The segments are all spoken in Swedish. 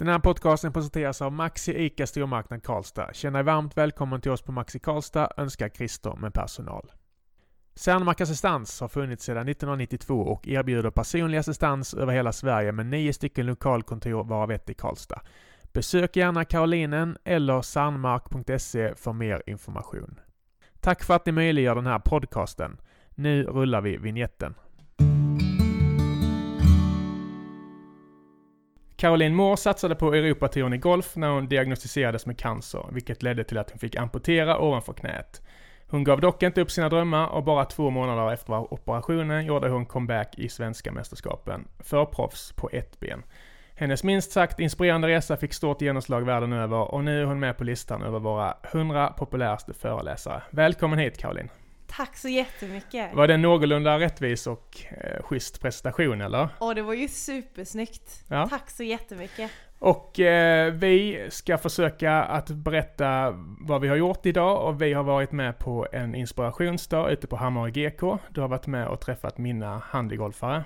Den här podcasten presenteras av Maxi ICA Stormarknad Karlstad. Känn dig varmt välkommen till oss på Maxi Karlstad, önskar Christer med personal. Cernmark Assistans har funnits sedan 1992 och erbjuder personlig assistans över hela Sverige med nio stycken lokalkontor varav ett i Karlstad. Besök gärna Karolinen eller sandmark.se för mer information. Tack för att ni möjliggör den här podcasten. Nu rullar vi vignetten. Caroline Moore satsade på europatouren i golf när hon diagnostiserades med cancer, vilket ledde till att hon fick amputera ovanför knät. Hon gav dock inte upp sina drömmar och bara två månader efter operationen gjorde hon comeback i svenska mästerskapen för proffs på ett ben. Hennes minst sagt inspirerande resa fick stort genomslag världen över och nu är hon med på listan över våra 100 populäraste föreläsare. Välkommen hit Caroline! Tack så jättemycket! Var det en någorlunda rättvis och eh, schysst presentation eller? Åh, det var ju supersnyggt! Ja. Tack så jättemycket! Och eh, vi ska försöka att berätta vad vi har gjort idag och vi har varit med på en inspirationsdag ute på Hammarö GK. Du har varit med och träffat mina handigolfare.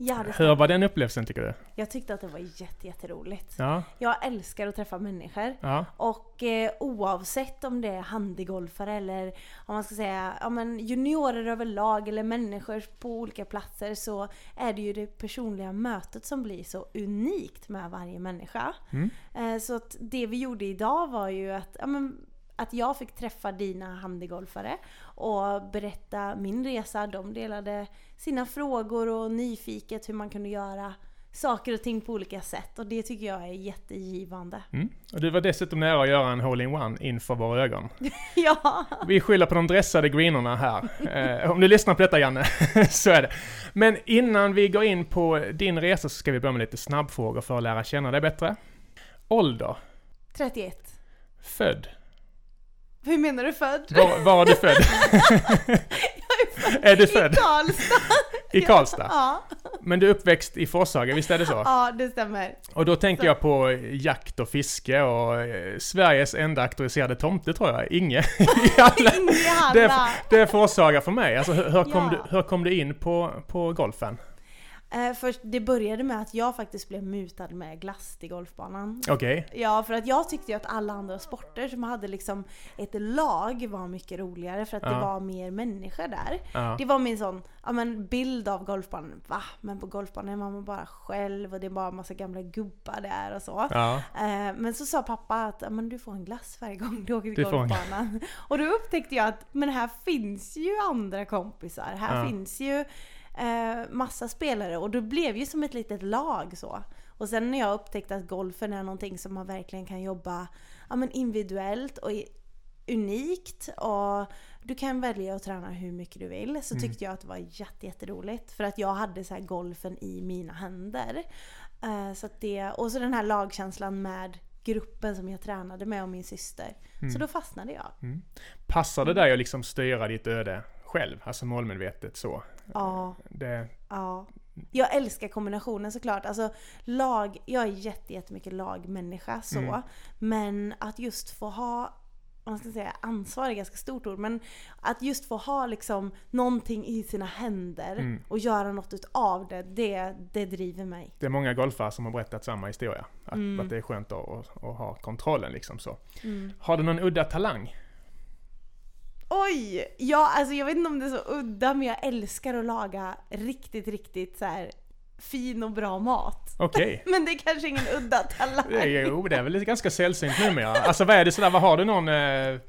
Ja, Hur var den upplevelsen tycker du? Jag tyckte att det var jätteroligt. Ja. Jag älskar att träffa människor. Ja. Och eh, oavsett om det är handigolfare eller om man ska säga ja, men juniorer överlag eller människor på olika platser så är det ju det personliga mötet som blir så unikt med varje människa. Mm. Eh, så att det vi gjorde idag var ju att ja, men, att jag fick träffa dina handigolfare och berätta min resa. De delade sina frågor och nyfiket hur man kunde göra saker och ting på olika sätt och det tycker jag är jättegivande. Mm. Och du var dessutom nära att göra en hole-in-one inför våra ögon. ja! Vi skyller på de dressade greenerna här. Eh, om du lyssnar på detta Janne, så är det. Men innan vi går in på din resa så ska vi börja med lite snabbfrågor för att lära känna dig bättre. Ålder? 31. Född? Hur menar du född? Var, var är du född? jag är du född? i Karlstad. I Karlstad? Ja. Men du är uppväxt i Forshaga, visst är det så? Ja, det stämmer. Och då tänker så. jag på jakt och fiske och eh, Sveriges enda auktoriserade tomte tror jag, Inge. Inge det, är, det är Forshaga för mig. Alltså, hur, kom ja. du, hur kom du in på, på golfen? Eh, först, det började med att jag faktiskt blev mutad med glass till golfbanan. Okej. Okay. Ja, för att jag tyckte ju att alla andra sporter som hade liksom ett lag var mycket roligare för att ja. det var mer människor där. Ja. Det var min sån ja, men bild av golfbanan. Va? Men på golfbanan är man bara själv och det är bara massa gamla gubbar där och så. Ja. Eh, men så sa pappa att men du får en glass varje gång du åker till du golfbanan. Och då upptäckte jag att men här finns ju andra kompisar. Här finns ju eh, massa spelare och det blev ju som ett litet lag så. Och sen när jag upptäckte att golfen är någonting som man verkligen kan jobba ja, men individuellt och unikt och du kan välja att träna hur mycket du vill. Så mm. tyckte jag att det var jätteroligt. För att jag hade så golfen i mina händer. Uh, så det, och så den här lagkänslan med gruppen som jag tränade med och min syster. Mm. Så då fastnade jag. Mm. Passar det dig att liksom styra ditt öde själv, alltså målmedvetet så. Ja. Det... ja. Jag älskar kombinationen såklart. Alltså lag, jag är jätte, jättemycket lagmänniska så. Mm. Men att just få ha man ska säga ansvar är ganska stort ord, men att just få ha liksom någonting i sina händer mm. och göra något utav det, det, det driver mig. Det är många golfare som har berättat samma historia. Att, mm. att det är skönt att, att, att ha kontrollen liksom så. Mm. Har du någon udda talang? Oj! Ja, alltså jag vet inte om det är så udda men jag älskar att laga riktigt, riktigt så här fin och bra mat. Okej. Men det är kanske ingen udda talang. Jo, det är väl ganska sällsynt numera. Alltså vad är det sådär, vad har du någon eh,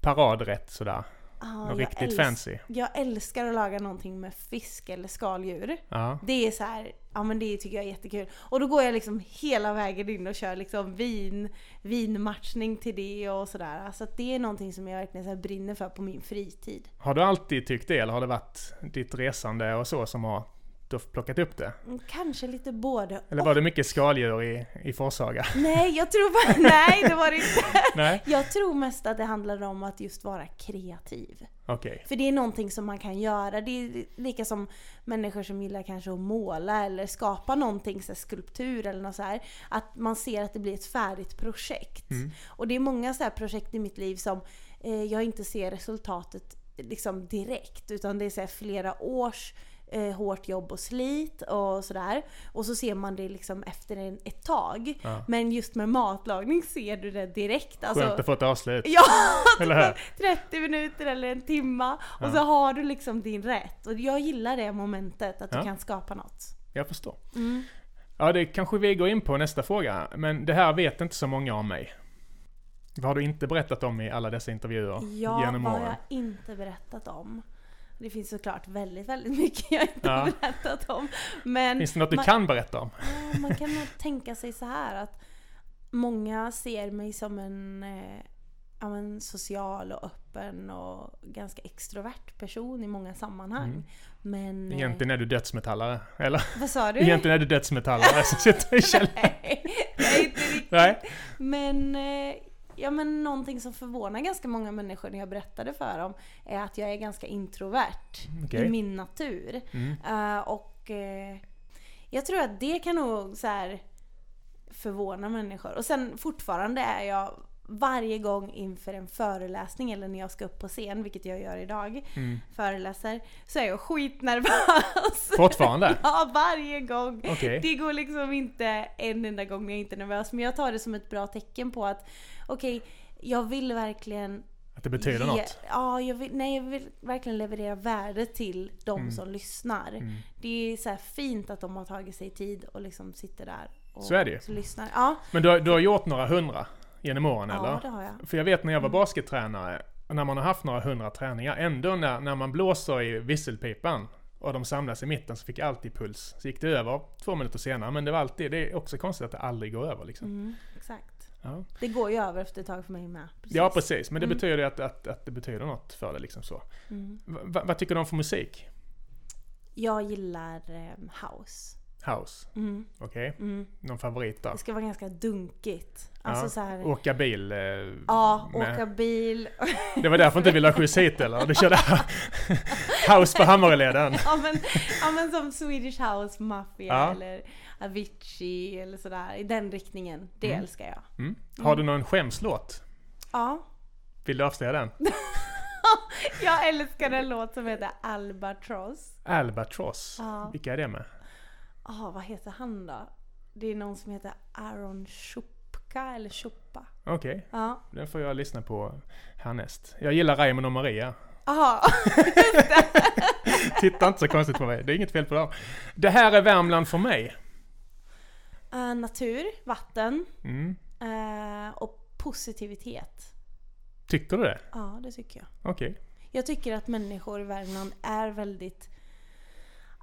paradrätt sådär? Ah, Något riktigt fancy. Jag älskar att laga någonting med fisk eller skaldjur. Ah. Det är så här, ja men det tycker jag är jättekul. Och då går jag liksom hela vägen in och kör liksom vin, vinmatchning till det och sådär. Så att det är någonting som jag verkligen så brinner för på min fritid. Har du alltid tyckt det eller har det varit ditt resande och så som har du plockat upp det? Mm, kanske lite både Eller var det mycket skaldjur i, i Forshaga? Nej, jag tror bara, nej det var det inte. nej. Jag tror mest att det handlar om att just vara kreativ. Okay. För det är någonting som man kan göra. Det är lika som människor som gillar kanske att måla eller skapa någonting, så skulptur eller något så här. Att man ser att det blir ett färdigt projekt. Mm. Och det är många så projekt i mitt liv som eh, jag inte ser resultatet liksom direkt. Utan det är så flera års eh, hårt jobb och slit och sådär. Och så ser man det liksom efter en, ett tag. Ja. Men just med matlagning ser du det direkt. Alltså, Skönt att få ett avslut. Ja! eller 30 minuter eller en timma. Och så har du liksom din rätt. Och jag gillar det momentet, att du kan skapa något. Jag förstår. Mm. Ja, det kanske vi går in på nästa fråga. Men det här vet inte så många om mig. Vad har du inte berättat om i alla dessa intervjuer ja, genom åren? Ja, vad har jag inte berättat om? Det finns såklart väldigt, väldigt mycket jag inte ja. har berättat om. Men finns det något du man, kan berätta om? Ja, man kan nog tänka sig så här att många ser mig som en eh, ja, men, social och öppen och ganska extrovert person i många sammanhang. Mm. Men, eh, Egentligen är du dödsmetallare, eller? Vad sa du? Egentligen är du dödsmetallare som sitter i källaren. nej, nej, inte riktigt. Nej. Men eh, ja men någonting som förvånar ganska många människor när jag berättade för dem är att jag är ganska introvert okay. i min natur. Mm. Uh, och uh, jag tror att det kan nog så här förvåna människor. Och sen fortfarande är jag varje gång inför en föreläsning eller när jag ska upp på scen, vilket jag gör idag, mm. föreläser, så är jag skitnervös. Fortfarande? ja, varje gång. Okay. Det går liksom inte en enda gång när jag inte är nervös, men jag tar det som ett bra tecken på att okej, okay, jag vill verkligen att det betyder ge, något? Ja, jag vill, nej, jag vill verkligen leverera värde till de mm. som lyssnar. Mm. Det är så fint att de har tagit sig tid och liksom sitter där och så är det ju. lyssnar. Ja. Men du har, du har gjort några hundra genom åren ja, eller? Det har jag. För jag vet när jag var mm. baskettränare, när man har haft några hundra träningar, ändå när, när man blåser i visselpipan och de samlas i mitten så fick jag alltid puls. Så gick det över två minuter senare, men det var alltid, det är också konstigt att det aldrig går över liksom. Mm, exakt. Ja. Det går ju över efter ett tag för mig med. Precis. Ja precis, men det mm. betyder att, att, att det betyder något för dig liksom så. Mm. vad tycker du om för musik? Jag gillar um, house. House? Mm. Okej. Okay. Mm. Någon favorit då? Det ska vara ganska dunkigt. Alltså ja. så här... Åka bil? Eh, ja, med... åka bil. Det var därför inte ville ha skjuts hit eller? Du körde house på Hammaröleden? ja, men, ja men som Swedish House Mafia ja. eller Avicii eller sådär. I den riktningen. Det mm. älskar jag. Mm. Har du någon skämslåt? Ja. Vill du avslöja den? jag älskar en låt som heter Albatross. Albatross? Ja. Vilka är det med? Ja, oh, vad heter han då? Det är någon som heter Aaron Chupka eller Chuppa. Okej. Okay. Ja. Den får jag lyssna på härnäst. Jag gillar Raymond och Maria. Jaha, Titta inte så konstigt på mig. Det är inget fel på dem. Det här är Värmland för mig. Uh, natur, vatten mm. uh, och positivitet. Tycker du det? Ja, det tycker jag. Okej. Okay. Jag tycker att människor i Värmland är väldigt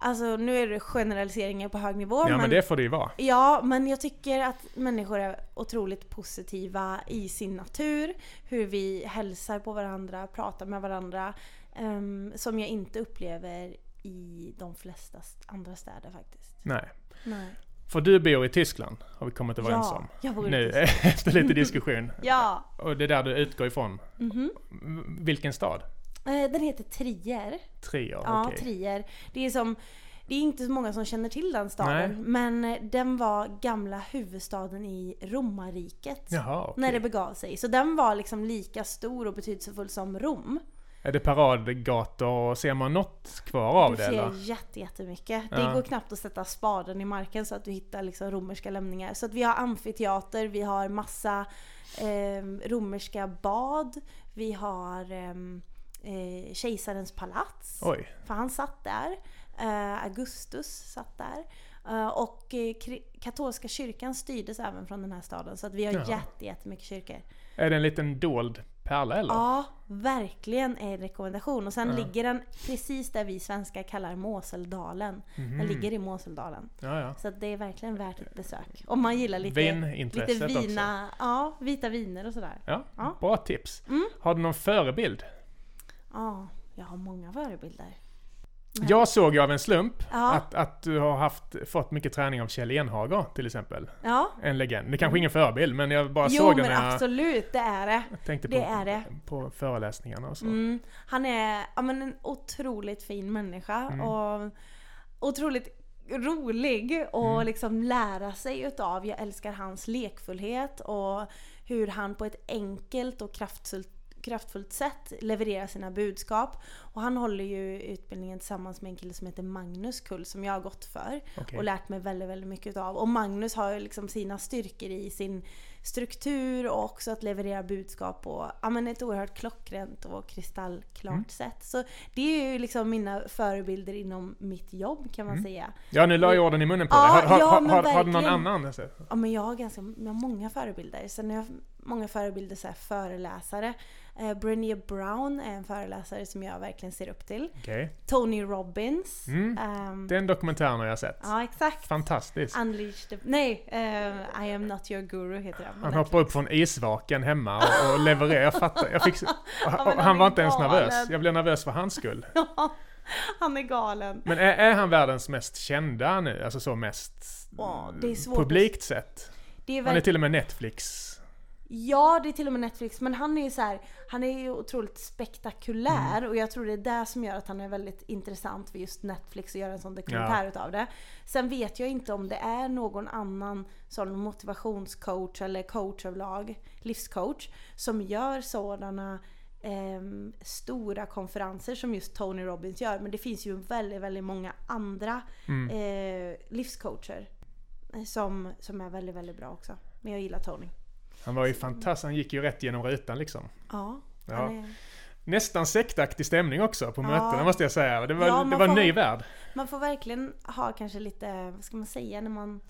Alltså nu är det generaliseringar på hög nivå. Ja men, men det får det ju vara. Ja, men jag tycker att människor är otroligt positiva i sin natur. Hur vi hälsar på varandra, pratar med varandra. Um, som jag inte upplever i de flesta andra städer faktiskt. Nej. Nej. För du bor i Tyskland, har vi kommit överens ja, om. jag bor i nu, efter lite diskussion. ja. Och det är där du utgår ifrån. Mm -hmm. Vilken stad? Eh, den heter Trier. Trier, Ja, okay. Trier. Det är som det är inte så många som känner till den staden, Nej. men eh, den var gamla huvudstaden i romarriket. Jaha, okay. När det begav sig. Så den var liksom lika stor och betydelsefull som Rom. Är det paradgator? Ser man något kvar av det? Du ser eller? jättemycket. Ja. Det går knappt att sätta spaden i marken så att du hittar liksom romerska lämningar. Så att vi har amfiteater, vi har massa eh, romerska bad, vi har eh, eh, kejsarens palats. Oj. För han satt där. Eh, Augustus satt där. Eh, och eh, katolska kyrkan styrdes även från den här staden. Så att vi har ja. jättemycket kyrkor. Är det en liten dold pärla eller? Ja, verkligen en rekommendation. Och sen ja. ligger den precis där vi svenskar kallar Måseldalen. Mm. Den ligger i Måseldalen. Ja, ja. Så det är verkligen värt ett besök. Om man gillar lite, lite vina, också. Ja, vita viner och sådär. Ja, Bra tips. Mm. Har du någon förebild? Ja, jag har många förebilder. Jag såg ju av en slump ja. att, att du har haft, fått mycket träning av Kjell Enhager till exempel. Ja. En legend. Det är kanske ingen förebild men jag bara jo, såg det när jag... Jo men absolut, det är det. Jag tänkte det på, är det. på föreläsningarna och så. Mm. Han är ja, men en otroligt fin människa mm. och otroligt rolig och mm. liksom lära sig utav. Jag älskar hans lekfullhet och hur han på ett enkelt och kraftfullt kraftfullt sätt levererar sina budskap. Och han håller ju utbildningen tillsammans med en kille som heter Magnus Kull som jag har gått för. Okay. Och lärt mig väldigt, väldigt mycket av. Och Magnus har ju liksom sina styrkor i sin struktur och också att leverera budskap på ja, men ett oerhört klockrent och kristallklart mm. sätt. Så det är ju liksom mina förebilder inom mitt jobb kan man mm. säga. Ja, nu la jag orden i munnen på ja, dig. Har, ja, har, har, har, du någon annan? Ja, men jag har ganska jag har många förebilder. Sen har jag många förebilder, så här, föreläsare. Eh, Brené Brown är en föreläsare som jag verkligen ser upp till. Okay. Tony Robbins. Mm. Um, Den dokumentären har jag sett. Ja, exakt. Fantastisk. Unleash the... Nej, uh, I am not your guru heter den. Han hoppar upp från isvaken hemma och, och levererar. Jag fattar. Jag fick, ja, han, var inte ens nervös. Jag blev nervös för hans skull. han är galen. Men är, är, han världens mest kända nu? Alltså så mest oh, publikt sett? Han är till och med Netflix Ja, det är till och med Netflix. Men han är ju så här, han är ju otroligt spektakulär mm. och jag tror det är det som gör att han är väldigt intressant för just Netflix att göra en sån dokumentär ja. utav det. Sen vet jag inte om det är någon annan sån motivationscoach eller coach överlag, livscoach, som gör sådana eh, stora konferenser som just Tony Robbins gör. Men det finns ju väldigt, väldigt många andra mm. eh, livscoacher som, som är väldigt, väldigt bra också. Men jag gillar Tony. Han var ju fantastisk, han gick ju rätt genom rutan liksom. Ja. ja. Är... Nästan sektaktig stämning också på ja. mötena måste jag säga. Det var, ja, det var en ny värld. Man får verkligen ha kanske lite, vad ska man säga, när man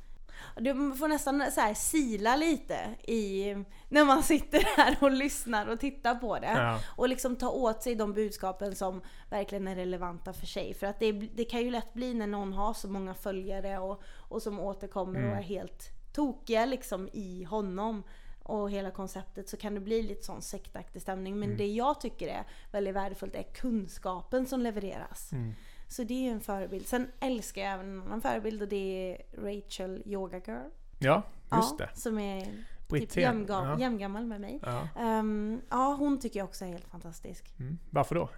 du får nästan så här sila lite i när man sitter här och lyssnar och tittar på det. Ja. Och liksom ta åt sig de budskapen som verkligen är relevanta för sig. För att det, det kan ju lätt bli när någon har så många följare och, och som återkommer mm. och är helt tokiga liksom i honom och hela konceptet så kan det bli lite sån sektaktig stämning. Men mm. det jag tycker är väldigt värdefullt är kunskapen som levereras. Mm. Så det är ju en förebild. Sen älskar jag även en annan förebild och det är Rachel Yoga Girl. Ja, just ja, det. Som är typ jämngammal, ja. jämngammal med mig. Ja. Um, ja, hon tycker jag också är helt fantastisk. Mm. Varför då?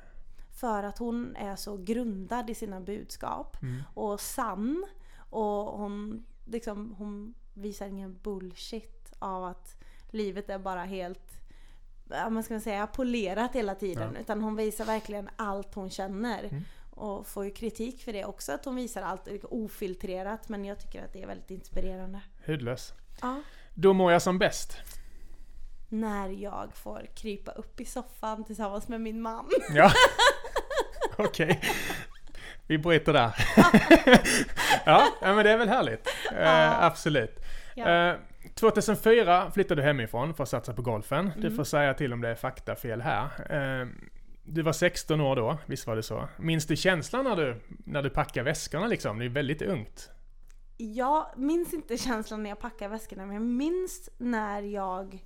För att hon är så grundad i sina budskap. Mm. Och sann. Och hon, liksom, hon visar ingen bullshit av att livet är bara helt ja, man ska säga, polerat hela tiden. Ja. Utan hon visar verkligen allt hon känner. Mm. Och får ju kritik för det också, att hon visar allt ofiltrerat. Men jag tycker att det är väldigt inspirerande. Hudlös. Ja. Då mår jag som bäst. När jag får krypa upp i soffan tillsammans med min man. Ja, okej. Okay. Vi bryter där. ja, men det är väl härligt. Uh, absolut. Uh, 2004 flyttade du hemifrån för att satsa på golfen. Mm. Du får säga till om det är faktafel här. Eh, du var 16 år då, visst var det så? Minns du känslan när du, när du packade väskorna liksom? Det är väldigt ungt. Jag minns inte känslan när jag packade väskorna, men jag minns när jag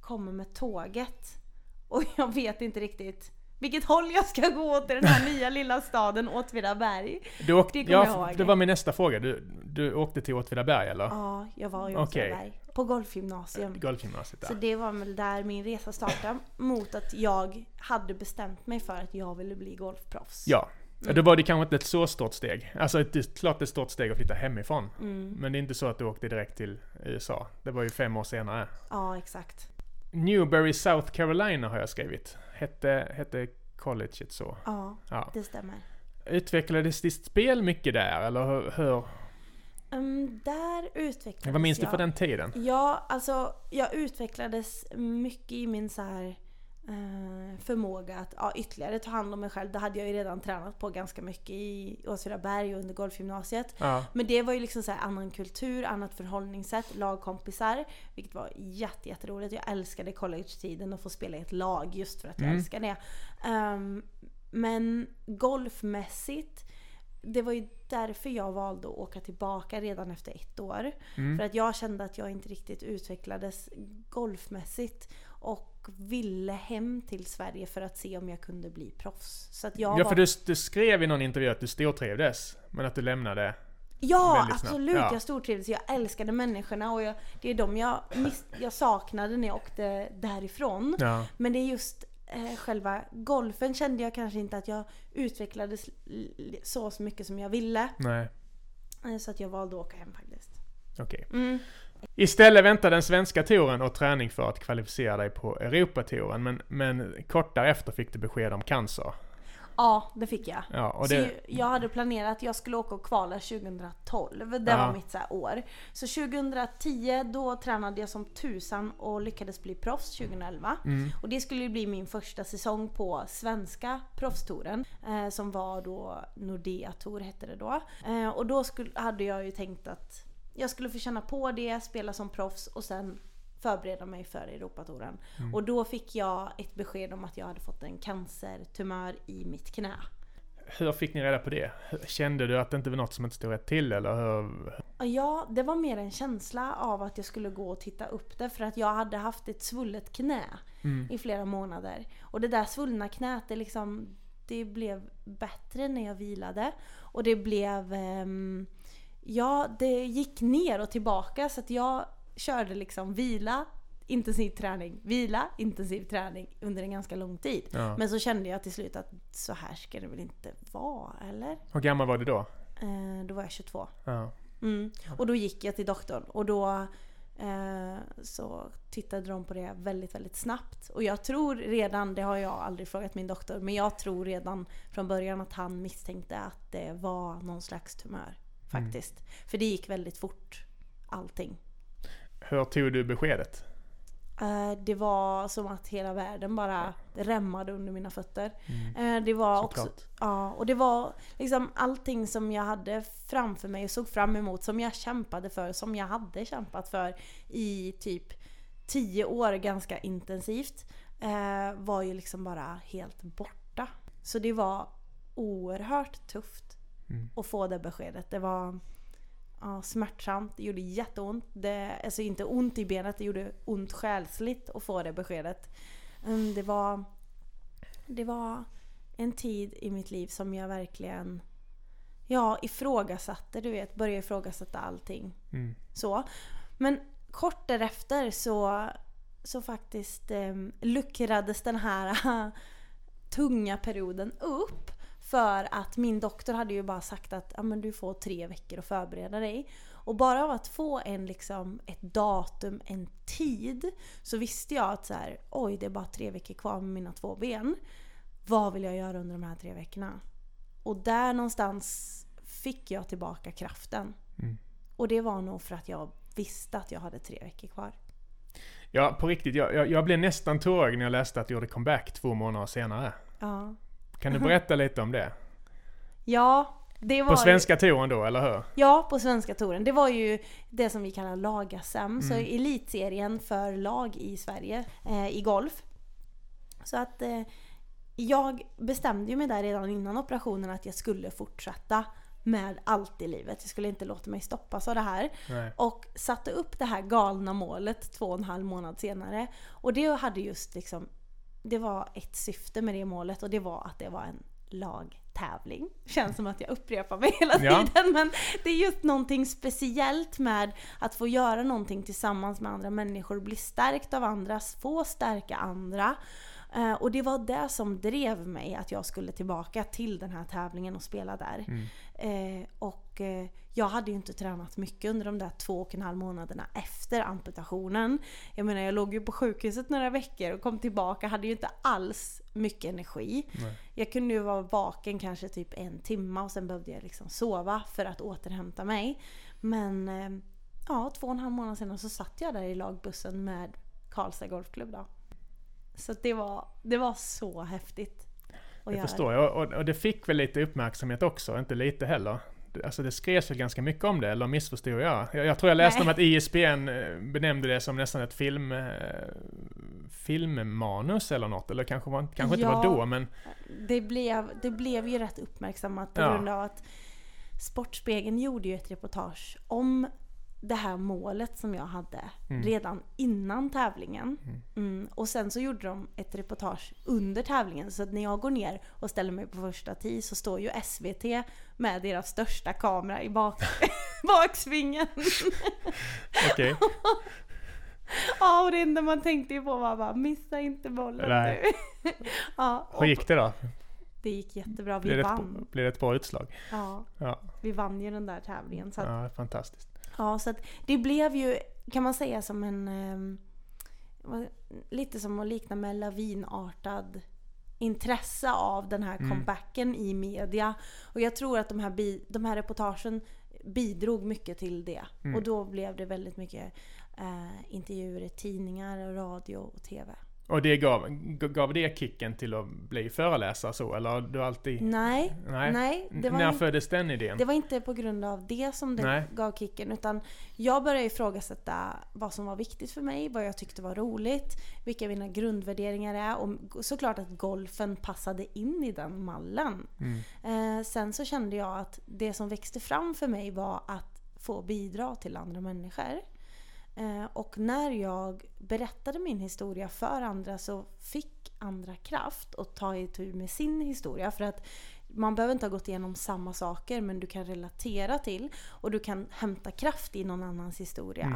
kommer med tåget. Och jag vet inte riktigt vilket håll jag ska gå till den här nya lilla staden Åtvidaberg. Du åkte, det ja, det var min nästa fråga. Du, du åkte till Åtvidaberg eller? Ja, jag var i Åtvidaberg. Okay. På golfgymnasium. Golfgymnasiet, ja. Så det var väl där min resa startade. mot att jag hade bestämt mig för att jag ville bli golfproffs. Ja. Mm. Då var det kanske inte ett så stort steg. Alltså det är klart ett stort steg att flytta hemifrån. Mm. Men det är inte så att du åkte direkt till USA. Det var ju fem år senare. Ja, exakt. Newberry, South Carolina har jag skrivit. Hette, hette colleget så? Ja, ja, det stämmer. Utvecklades ditt spel mycket där, eller hur? Um, där utvecklades Vad minns jag. du för den tiden? Ja, alltså jag utvecklades mycket i min så här förmåga att ja, ytterligare ta hand om mig själv. Det hade jag ju redan tränat på ganska mycket i Åtvidaberg och under golfgymnasiet. Ja. Men det var ju liksom så annan kultur, annat förhållningssätt, lagkompisar. Vilket var jätte, jätteroligt. Jag älskade college-tiden och få spela i ett lag just för att jag mm. älskar det. Um, men golfmässigt det var ju därför jag valde att åka tillbaka redan efter ett år. Mm. För att jag kände att jag inte riktigt utvecklades golfmässigt. Och ville hem till Sverige för att se om jag kunde bli proffs. Så att jag ja, för du, du skrev i någon intervju att du stortrivdes, men att du lämnade Ja, absolut. Ja. Jag stortrivdes. Jag älskade människorna och jag, det är de jag, miss, jag saknade när jag åkte därifrån. Ja. Men det är just eh, själva golfen kände jag kanske inte att jag utvecklades så, så mycket som jag ville. Nej. Eh, så att jag valde att åka hem faktiskt. Okej. Okay. Mm. Istället väntar den svenska touren och träning för att kvalificera dig på Europatouren, men, men kort därefter fick du besked om cancer. Ja, det fick jag. Ja, och det... Så jag hade planerat att jag skulle åka och kvala 2012. Det ja. var mitt så år. Så 2010 då tränade jag som tusan och lyckades bli proffs 2011. Mm. Och det skulle bli min första säsong på svenska proffstouren. Eh, som var då Nordea Tour hette det då. Eh, och då skulle, hade jag ju tänkt att jag skulle få känna på det, spela som proffs och sen förbereda mig för Europatouren. Mm. Och då fick jag ett besked om att jag hade fått en cancertumör i mitt knä. Hur fick ni reda på det? Kände du att det inte var något som inte stod rätt till eller hur? Ja, det var mer en känsla av att jag skulle gå och titta upp det för att jag hade haft ett svullet knä mm. i flera månader. Och det där svullna knät, det liksom det blev bättre när jag vilade. Och det blev... Um, ja, det gick ner och tillbaka så att jag körde liksom vila, intensiv träning, vila, intensiv träning under en ganska lång tid. Ja. Men så kände jag till slut att så här ska det väl inte vara, eller? Hur gammal var du då? Eh, då var jag 22. Ja. Mm. Och då gick jag till doktorn och då eh, så tittade de på det väldigt, väldigt snabbt. Och jag tror redan, det har jag aldrig frågat min doktor, men jag tror redan från början att han misstänkte att det var någon slags tumör. Mm. Faktiskt. Mm. För det gick väldigt fort, allting. Hur tog du beskedet? Uh, det var som att hela världen bara rämmade under mina fötter. Mm. Uh, det var också, ja, och det var liksom allting som jag hade framför mig och såg fram emot, som jag kämpade för, som jag hade kämpat för i typ tio år ganska intensivt, uh, var ju liksom bara helt borta. Så det var oerhört tufft mm. att få det beskedet. Det var ja, smärtsamt, det gjorde jätteont. Det, alltså inte ont i benet, det gjorde ont själsligt att få det beskedet. Um, det var, det var en tid i mitt liv som jag verkligen ja, ifrågasatte, du vet. Började ifrågasätta allting. Mm. Så. Men kort därefter så, så faktiskt eh, luckrades den här tunga perioden upp. För att min doktor hade ju bara sagt att ja, men du får tre veckor att förbereda dig. Och bara av att få en, liksom, ett datum, en tid, så visste jag att så här, oj det är bara tre veckor kvar med mina två ben. Vad vill jag göra under de här tre veckorna? Och där någonstans fick jag tillbaka kraften. Mm. Och det var nog för att jag visste att jag hade tre veckor kvar. Ja, på riktigt. Jag, jag, jag blev nästan tårögd när jag läste att du gjorde comeback två månader senare. Ja. Kan du berätta lite om det? Ja, det var På svenska touren då, eller hur? Ja, på svenska touren. Det var ju det som vi kallar lag-SM, mm. så elitserien för lag i Sverige eh, i golf. Så att eh, jag bestämde ju mig där redan innan operationen att jag skulle fortsätta med allt i livet. Jag skulle inte låta mig stoppas av det här. Nej. Och satte upp det här galna målet två och en halv månad senare. Och det hade just liksom det var ett syfte med det målet och det var att det var en lagtävling. Känns som att jag upprepar mig hela tiden ja. men det är just någonting speciellt med att få göra någonting tillsammans med andra människor, bli stärkt av andra, få stärka andra. Uh, och det var det som drev mig att jag skulle tillbaka till den här tävlingen och spela där. Mm. Uh, och uh, jag hade ju inte tränat mycket under de där två och en halv månaderna efter amputationen. Jag menar jag låg ju på sjukhuset några veckor och kom tillbaka, hade ju inte alls mycket energi. Nej. Jag kunde ju vara vaken kanske typ en timme och sen behövde jag liksom sova för att återhämta mig. Men ja, två och en halv månader senare så satt jag där i lagbussen med Karlstad Golfklubb då. Så det var, det var så häftigt. Att det förstår jag. Och, och, det fick väl lite uppmärksamhet också, inte lite heller. Alltså det skrevs väl ganska mycket om det, eller missförstod jag? Jag, jag tror jag läste Nej. om att ISBN eh, benämnde det som nästan ett film, eh, filmmanus eller något, eller kanske, var, kanske ja, inte var då men... Det blev, det blev ju rätt uppmärksammat på ja. grund av att Sportspegeln gjorde ju ett reportage om det här målet som jag hade mm. redan innan tävlingen. Mm. Mm. Och sen så gjorde de ett reportage under tävlingen. Så att när jag går ner och ställer mig på första tee så står ju SVT med deras största kamera i bak baksvingen. Okej. ja, och det enda man tänkte på var bara missa inte bollen Nej. nu. ja, Hur gick det då? Det gick jättebra. Vi blev det vann. Ett, blev det ett bra utslag? Ja. ja. Vi vann ju den där tävlingen. Så att, ja, fantastiskt. Ja, så att det blev ju kan man säga som en... Eh, lite som att likna med lavinartad intresse av den här mm. comebacken i media. Och jag tror att de här, bi, de här reportagen bidrog mycket till det. Mm. Och då blev det väldigt mycket eh, intervjuer i tidningar, radio och TV. Och det gav, gav det kicken till att bli föreläsare så, eller har du alltid... Nej, nej. nej det var När föddes den idén? Det var inte på grund av det som det nej. gav kicken, utan jag började ifrågasätta vad som var viktigt för mig, vad jag tyckte var roligt, vilka mina grundvärderingar är och såklart att golfen passade in i den mallen. Mm. Eh, sen så kände jag att det som växte fram för mig var att få bidra till andra människor. Eh, och när jag berättade min historia för andra så fick andra kraft att ta itu med sin historia. För att man behöver inte ha gått igenom samma saker men du kan relatera till och du kan hämta kraft i någon annans historia.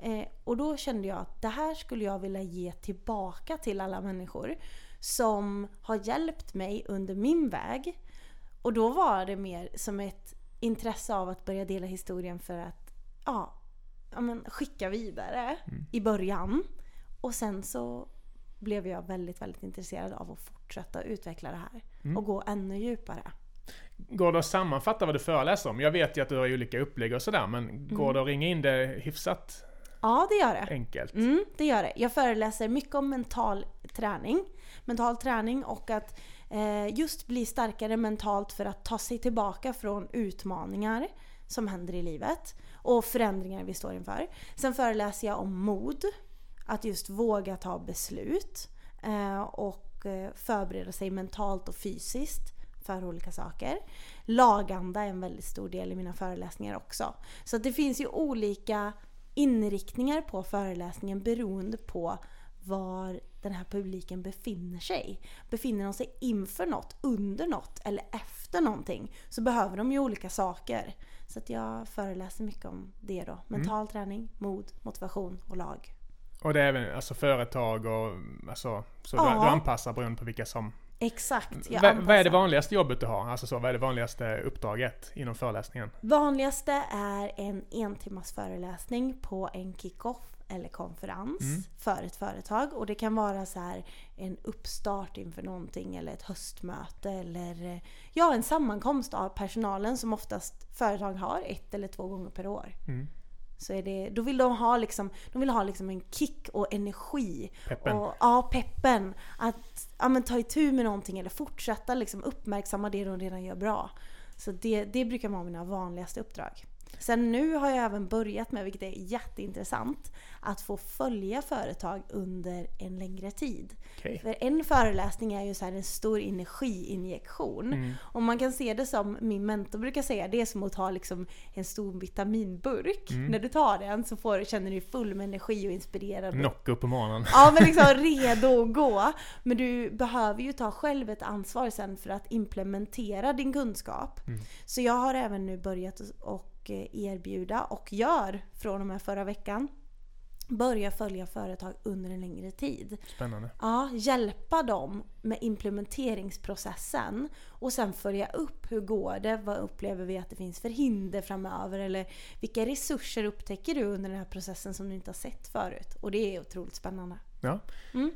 Mm. Eh, och då kände jag att det här skulle jag vilja ge tillbaka till alla människor som har hjälpt mig under min väg. Och då var det mer som ett intresse av att börja dela historien för att ja, ja, men, skicka vidare mm. i början. Och sen så blev jag väldigt, väldigt intresserad av att fortsätta utveckla det här. Mm. Och gå ännu djupare. Går det att sammanfatta vad du föreläser om? Jag vet ju att du har olika upplägg och sådär, men mm. går det att ringa in det hyfsat Ja, det gör det. Enkelt. Mm, det gör det. Jag föreläser mycket om mental träning. Mental träning och att Eh, just bli starkare mentalt för att ta sig tillbaka från utmaningar som händer i livet och förändringar vi står inför. Sen föreläser jag om mod, att just våga ta beslut eh, och eh, förbereda sig mentalt och fysiskt för olika saker. Laganda är en väldigt stor del i mina föreläsningar också. Så det finns ju olika inriktningar på föreläsningen beroende på var den här publiken befinner sig. Befinner de sig inför något, under något eller efter någonting så behöver de ju olika saker. Så att jag föreläser mycket om det då. Mental mm. träning, mod, motivation och lag. Och det är även alltså företag och alltså, så ja. du, du anpassar beroende på vilka som... Exakt, jag anpassar. Vad är det vanligaste jobbet du har? Alltså så, vad är det vanligaste uppdraget inom föreläsningen? Vanligaste är en en timmars föreläsning på en kick-off eller konferens mm. för ett företag. Och det kan vara så här en uppstart inför någonting eller ett höstmöte eller ja, en sammankomst av personalen som oftast företag har ett eller två gånger per år. Mm. Så är det, då vill de ha, liksom, de vill ha liksom en kick och energi. Peppen. Och, ja, peppen. Att ja, men, ta itu med någonting eller fortsätta liksom, uppmärksamma det de redan gör bra. Så det, det brukar vara mina vanligaste uppdrag. Sen nu har jag även börjat med, vilket är jätteintressant, att få följa företag under en längre tid. Okay. För en föreläsning är ju så en stor energiinjektion. Mm. Och man kan se det som, min mentor brukar säga, det är som att ta liksom en stor vitaminburk. Mm. När du tar den så får, känner du dig full med energi och inspirerad. Knock upp på morgonen. Ja, men liksom redo att gå. Men du behöver ju ta själv ett ansvar sen för att implementera din kunskap. Mm. Så jag har även nu börjat och Eh, erbjuda och gör från och med förra veckan. Börja följa företag under en längre tid. Spännande. Ja, hjälpa dem med implementeringsprocessen och sen följa upp hur går det? Vad upplever vi att det finns för hinder framöver? Eller vilka resurser upptäcker du under den här processen som du inte har sett förut? Och det är otroligt spännande. Ja. Mm.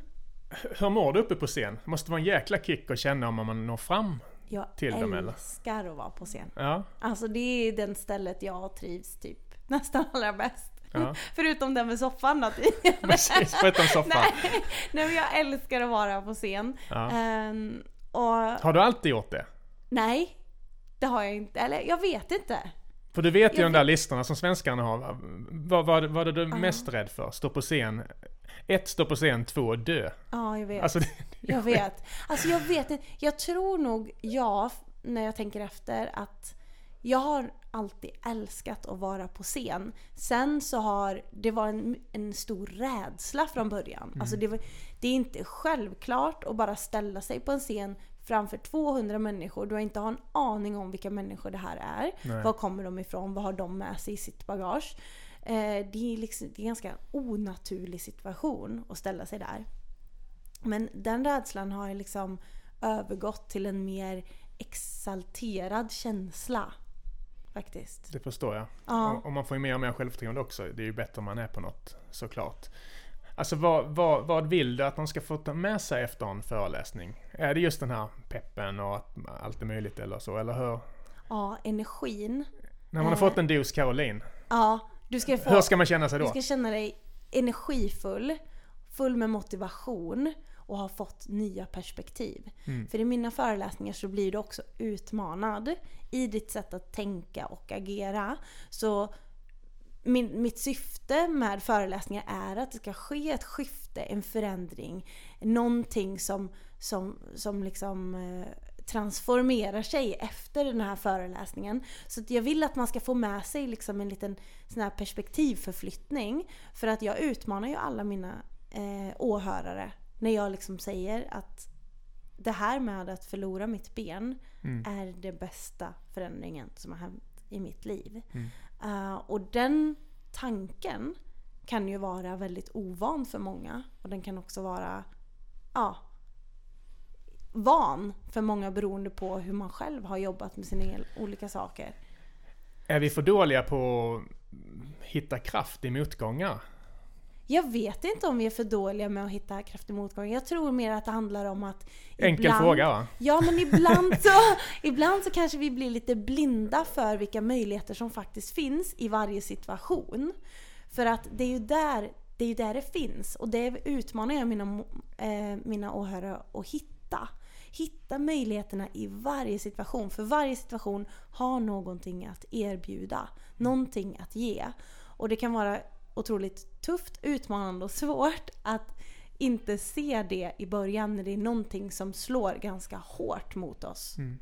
Hur mår du uppe på scen? Det måste vara en jäkla kick att känna om man når fram jag till dem eller? Älskar att vara på scen. Ja. Alltså det är den stället jag trivs typ nästan allra bäst. Ja. Förutom den med soffan då. Precis, förutom soffan. nej, nej men jag älskar att vara på scen. Ja. Um, och... Har du alltid gjort det? Nej, det har jag inte. Eller jag vet inte. För du vet ju jag de där listorna som svenskarna har. Vad, vad, vad är du uh. mest rädd för? Stå på scen ett, stå på scen, två, dö. Ja, jag vet. Alltså, det, jag vet. Alltså jag vet. Jag tror nog, ja, när jag tänker efter, att jag har alltid älskat att vara på scen. Sen så har det varit en, en stor rädsla från början. Mm. Alltså det, var, det är inte självklart att bara ställa sig på en scen framför 200 människor. Du har inte en aning om vilka människor det här är. Nej. Var kommer de ifrån? Vad har de med sig i sitt bagage? Eh, det, är liksom, det är en ganska onaturlig situation att ställa sig där. Men den rädslan har liksom övergått till en mer exalterad känsla. Faktiskt. Det förstår jag. Ja. Och, och, man får ju mer och mer självförtroende också. Det är ju bättre om man är på något, såklart. Alltså vad, vad, vad vill du att de ska få ta med sig efter en föreläsning? Är det just den här peppen och att allt är möjligt eller så, eller hur? Ja, energin. När man har fått en dos Caroline. Ja, du ska få, hur ska man känna sig då? Du ska känna dig energifull, full med motivation och har fått nya perspektiv. Mm. För i mina föreläsningar så blir du också utmanad i ditt sätt att tänka och agera. Så min, mitt syfte med föreläsningar är att det ska ske ett skifte, en förändring. Någonting som, som, som liksom eh, transformerar sig efter den här föreläsningen. Så jag vill att man ska få med sig liksom en liten sån här perspektivförflyttning. För att jag utmanar ju alla mina eh, åhörare när jag liksom säger att det här med att förlora mitt ben mm. är det bästa förändringen som har hänt i mitt liv. Mm. Uh, och den tanken kan ju vara väldigt ovan för många. Och den kan också vara ja, van för många beroende på hur man själv har jobbat med sina olika saker. Är vi för dåliga på att hitta kraft i motgångar? Jag vet inte om vi är för dåliga med att hitta kraft i motgångar. Jag tror mer att det handlar om att... Enkel ibland, fråga va? Ja men ibland så, ibland så kanske vi blir lite blinda för vilka möjligheter som faktiskt finns i varje situation. För att det är ju där det, är där det finns. Och det utmanar jag mina, eh, mina åhörare att hitta. Hitta möjligheterna i varje situation. För varje situation har någonting att erbjuda. Någonting att ge. Och det kan vara otroligt tufft, utmanande och svårt att inte se det i början när det är någonting som slår ganska hårt mot oss. Mm.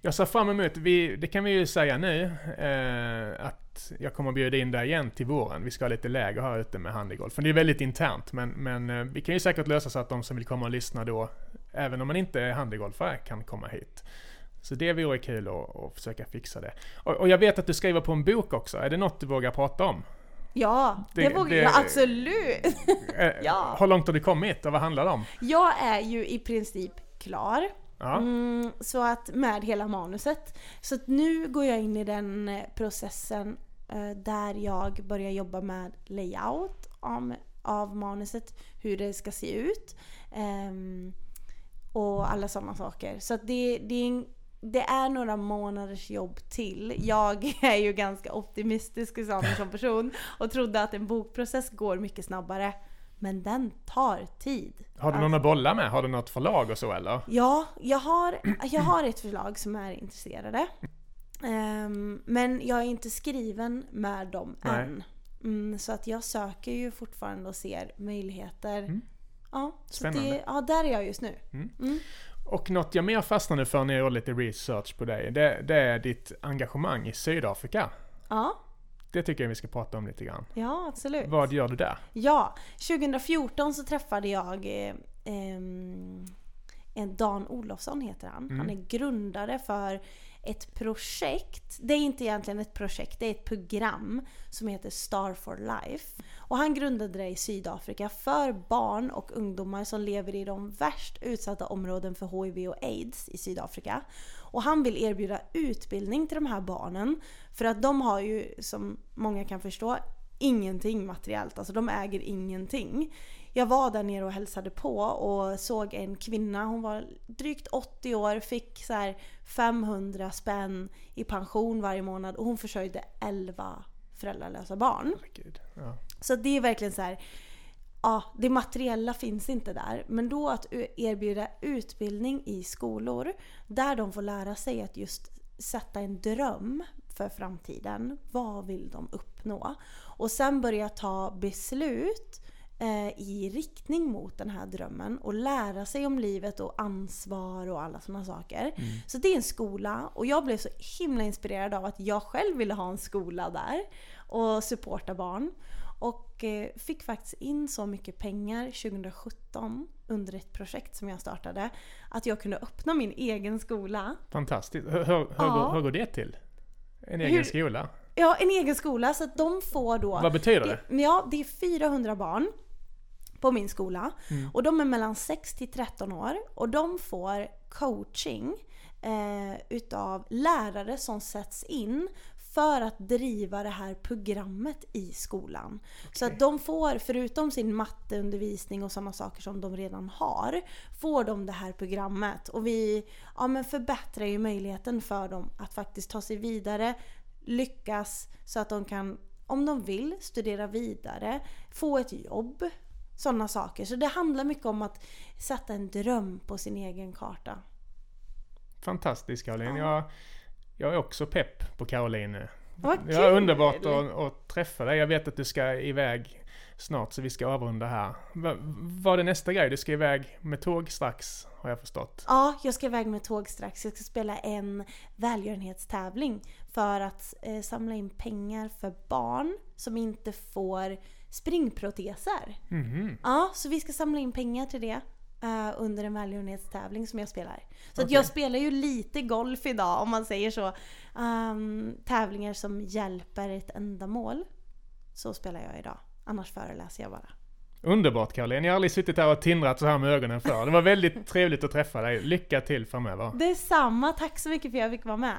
Jag ser fram emot, vi, det kan vi ju säga nu, eh, att jag kommer att bjuda in dig igen till våren. Vi ska ha lite läger här ute med handegolf. För det är väldigt internt, men, men eh, vi kan ju säkert lösa så att de som vill komma och lyssna då, även om man inte är handegolfare, kan komma hit. Så det vore kul att, att försöka fixa det. Och, och jag vet att du skriver på en bok också. Är det något du vågar prata om? Ja, det, det vågar jag absolut! Eh, ja. Hur långt har du kommit och vad handlar det om? Jag är ju i princip klar. Ja. Mm, så att med hela manuset. Så att nu går jag in i den eh, processen eh, där jag börjar jobba med layout av, av manuset, hur det ska se ut. Eh, och alla sådana saker. Så att det, det är en det är några månaders jobb till. Jag är ju ganska optimistisk som person och trodde att en bokprocess går mycket snabbare. Men den tar tid. Har du någon att bolla med? Har du något förlag och så eller? Ja, jag har, jag har ett förlag som är intresserade. Um, men jag är inte skriven med dem Nej. än. Mm, så att jag söker ju fortfarande och ser möjligheter. Mm. Ja, Spännande. Det, ja, där är jag just nu. Mm. mm. Och något jag mer fastnade för när jag gjorde lite research på dig, det, det, är ditt engagemang i Sydafrika. Ja. Det tycker jag vi ska prata om lite grann. Ja, absolut. Vad gör du där? Ja, 2014 så träffade jag eh, eh, Dan Olofsson heter han. Mm. Han är grundare för ett projekt. Det är inte egentligen ett projekt, det är ett program som heter Star for Life. Och han grundade det i Sydafrika för barn och ungdomar som lever i de värst utsatta områden för HIV och AIDS i Sydafrika. Och han vill erbjuda utbildning till de här barnen. För att de har ju, som många kan förstå, ingenting materiellt. Alltså de äger ingenting jag var där nere och hälsade på och såg en kvinna, hon var drygt 80 år, fick så 500 spänn i pension varje månad och hon försörjde 11 föräldralösa barn. ja. Så det är verkligen så här, ja, det materiella finns inte där. Men då att erbjuda utbildning i skolor där de får lära sig att just sätta en dröm för framtiden. Vad vill de uppnå? Och sen börja ta beslut i riktning mot den här drömmen och lära sig om livet och ansvar och alla sådana saker. Mm. Så det är en skola och jag blev så himla inspirerad av att jag själv ville ha en skola där och supporta barn. Och eh, fick faktiskt in så mycket pengar 2017 under ett projekt som jag startade att jag kunde öppna min egen skola. Fantastiskt. Hur, hur, ja. hur går det till? En egen hur, skola? Ja, en egen skola. Så att de får då... Vad betyder det? Ja, det är 400 barn på min skola. Mm. Och de är mellan 6 till 13 år och de får coaching eh, utav lärare som sätts in för att driva det här programmet i skolan. Okay. Så att de får, förutom sin matteundervisning och sådana saker som de redan har, får de det här programmet. Och vi ja, men förbättrar ju möjligheten för dem att faktiskt ta sig vidare, lyckas så att de kan, om de vill, studera vidare, få ett jobb. Sådana saker. Så det handlar mycket om att sätta en dröm på sin egen karta. Fantastiskt Caroline. Ja. Jag, jag är också pepp på Caroline. Vad kul! Ja, underbart att, träffa dig. Jag vet att du ska iväg snart så vi ska avrunda här. Vad är nästa grej? Du ska iväg med tåg strax har jag förstått. Ja, jag ska iväg med tåg strax. Jag ska spela en välgörenhetstävling för att eh, samla in pengar för barn som inte får springproteser. Mm. Ja, så vi ska samla in pengar till det. Uh, under en välgörenhetstävling som jag spelar. Så okay. att jag spelar ju lite golf idag om man säger så. Um, tävlingar som hjälper ett ändamål. Så spelar jag idag. Annars föreläser jag bara. Underbart Caroline, jag har aldrig suttit här och tindrat så här med ögonen för. Det var väldigt trevligt att träffa dig. Lycka till framöver. Detsamma, tack så mycket för att jag fick vara med.